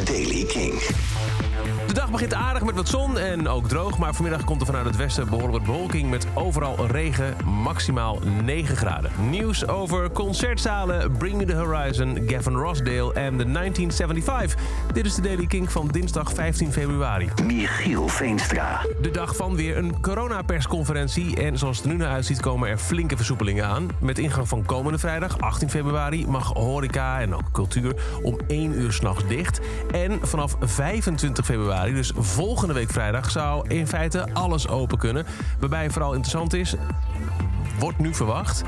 Daily King. De dag begint aardig met wat zon en ook droog. Maar vanmiddag komt er vanuit het westen behoorlijk wat bewolking met overal regen, maximaal 9 graden. Nieuws over concertzalen, Bring Me The Horizon, Gavin Rossdale en de 1975. Dit is de Daily King van dinsdag 15 februari. Michiel Veenstra. De dag van weer een coronapersconferentie. En zoals het er nu naar uitziet komen er flinke versoepelingen aan. Met ingang van komende vrijdag, 18 februari, mag horeca en ook cultuur om 1 uur s'nachts dicht. En vanaf 25 februari, dus volgende week vrijdag, zou in feite alles open kunnen. Waarbij vooral interessant is, wordt nu verwacht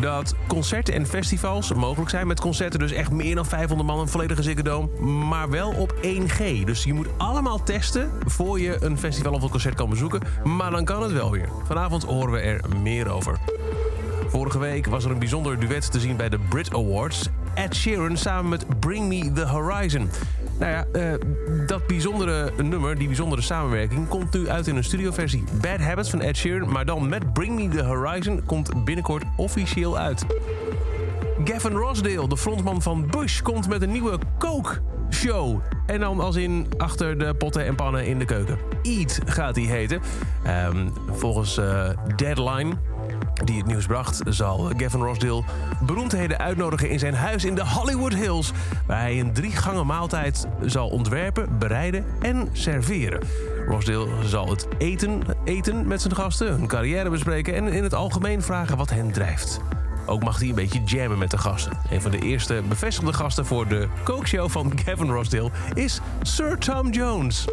dat concerten en festivals mogelijk zijn. Met concerten dus echt meer dan 500 man, een volledige Ziggo Maar wel op 1G. Dus je moet allemaal testen voor je een festival of een concert kan bezoeken. Maar dan kan het wel weer. Vanavond horen we er meer over. Vorige week was er een bijzonder duet te zien bij de Brit Awards. Ed Sheeran samen met Bring Me The Horizon. Nou ja, eh, dat bijzondere nummer, die bijzondere samenwerking... komt nu uit in een studioversie. Bad Habits van Ed Sheeran, maar dan met Bring Me The Horizon... komt binnenkort officieel uit. Gavin Rossdale, de frontman van Bush, komt met een nieuwe Coke show. En dan als in achter de potten en pannen in de keuken. Eat gaat die heten. Ehm, volgens eh, Deadline die het nieuws bracht, zal Gavin Rossdale beroemdheden uitnodigen in zijn huis in de Hollywood Hills, waar hij een drie gangen maaltijd zal ontwerpen, bereiden en serveren. Rossdale zal het eten, eten met zijn gasten, hun carrière bespreken en in het algemeen vragen wat hen drijft. Ook mag hij een beetje jammen met de gasten. Een van de eerste bevestigde gasten voor de Show van Gavin Rossdale is Sir Tom Jones.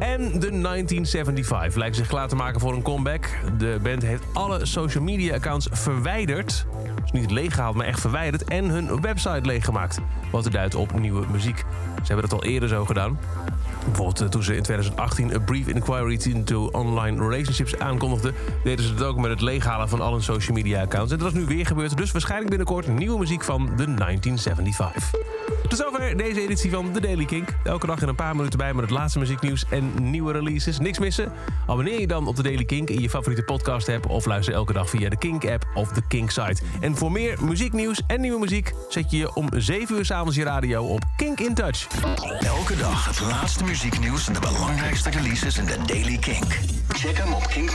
En de 1975 lijkt zich klaar te maken voor een comeback. De band heeft alle social media accounts verwijderd. Dus niet leeggehaald, maar echt verwijderd. En hun website leeggemaakt. Wat er duidt op nieuwe muziek. Ze hebben dat al eerder zo gedaan. Bijvoorbeeld eh, toen ze in 2018 A Brief Inquiry into Online Relationships aankondigden... deden ze het ook met het leeghalen van al hun social media accounts. En dat is nu weer gebeurd, dus waarschijnlijk binnenkort nieuwe muziek van de 1975. Tot zover deze editie van The Daily Kink. Elke dag in een paar minuten bij met het laatste muzieknieuws en nieuwe releases. Niks missen? Abonneer je dan op The Daily Kink in je favoriete podcast app... of luister elke dag via de Kink app of de Kink site. En voor meer muzieknieuws en nieuwe muziek... zet je je om 7 uur s'avonds je radio op Kink in Touch. Elke dag het laatste muzieknieuws en de belangrijkste releases in de Daily Kink. Check hem op kink.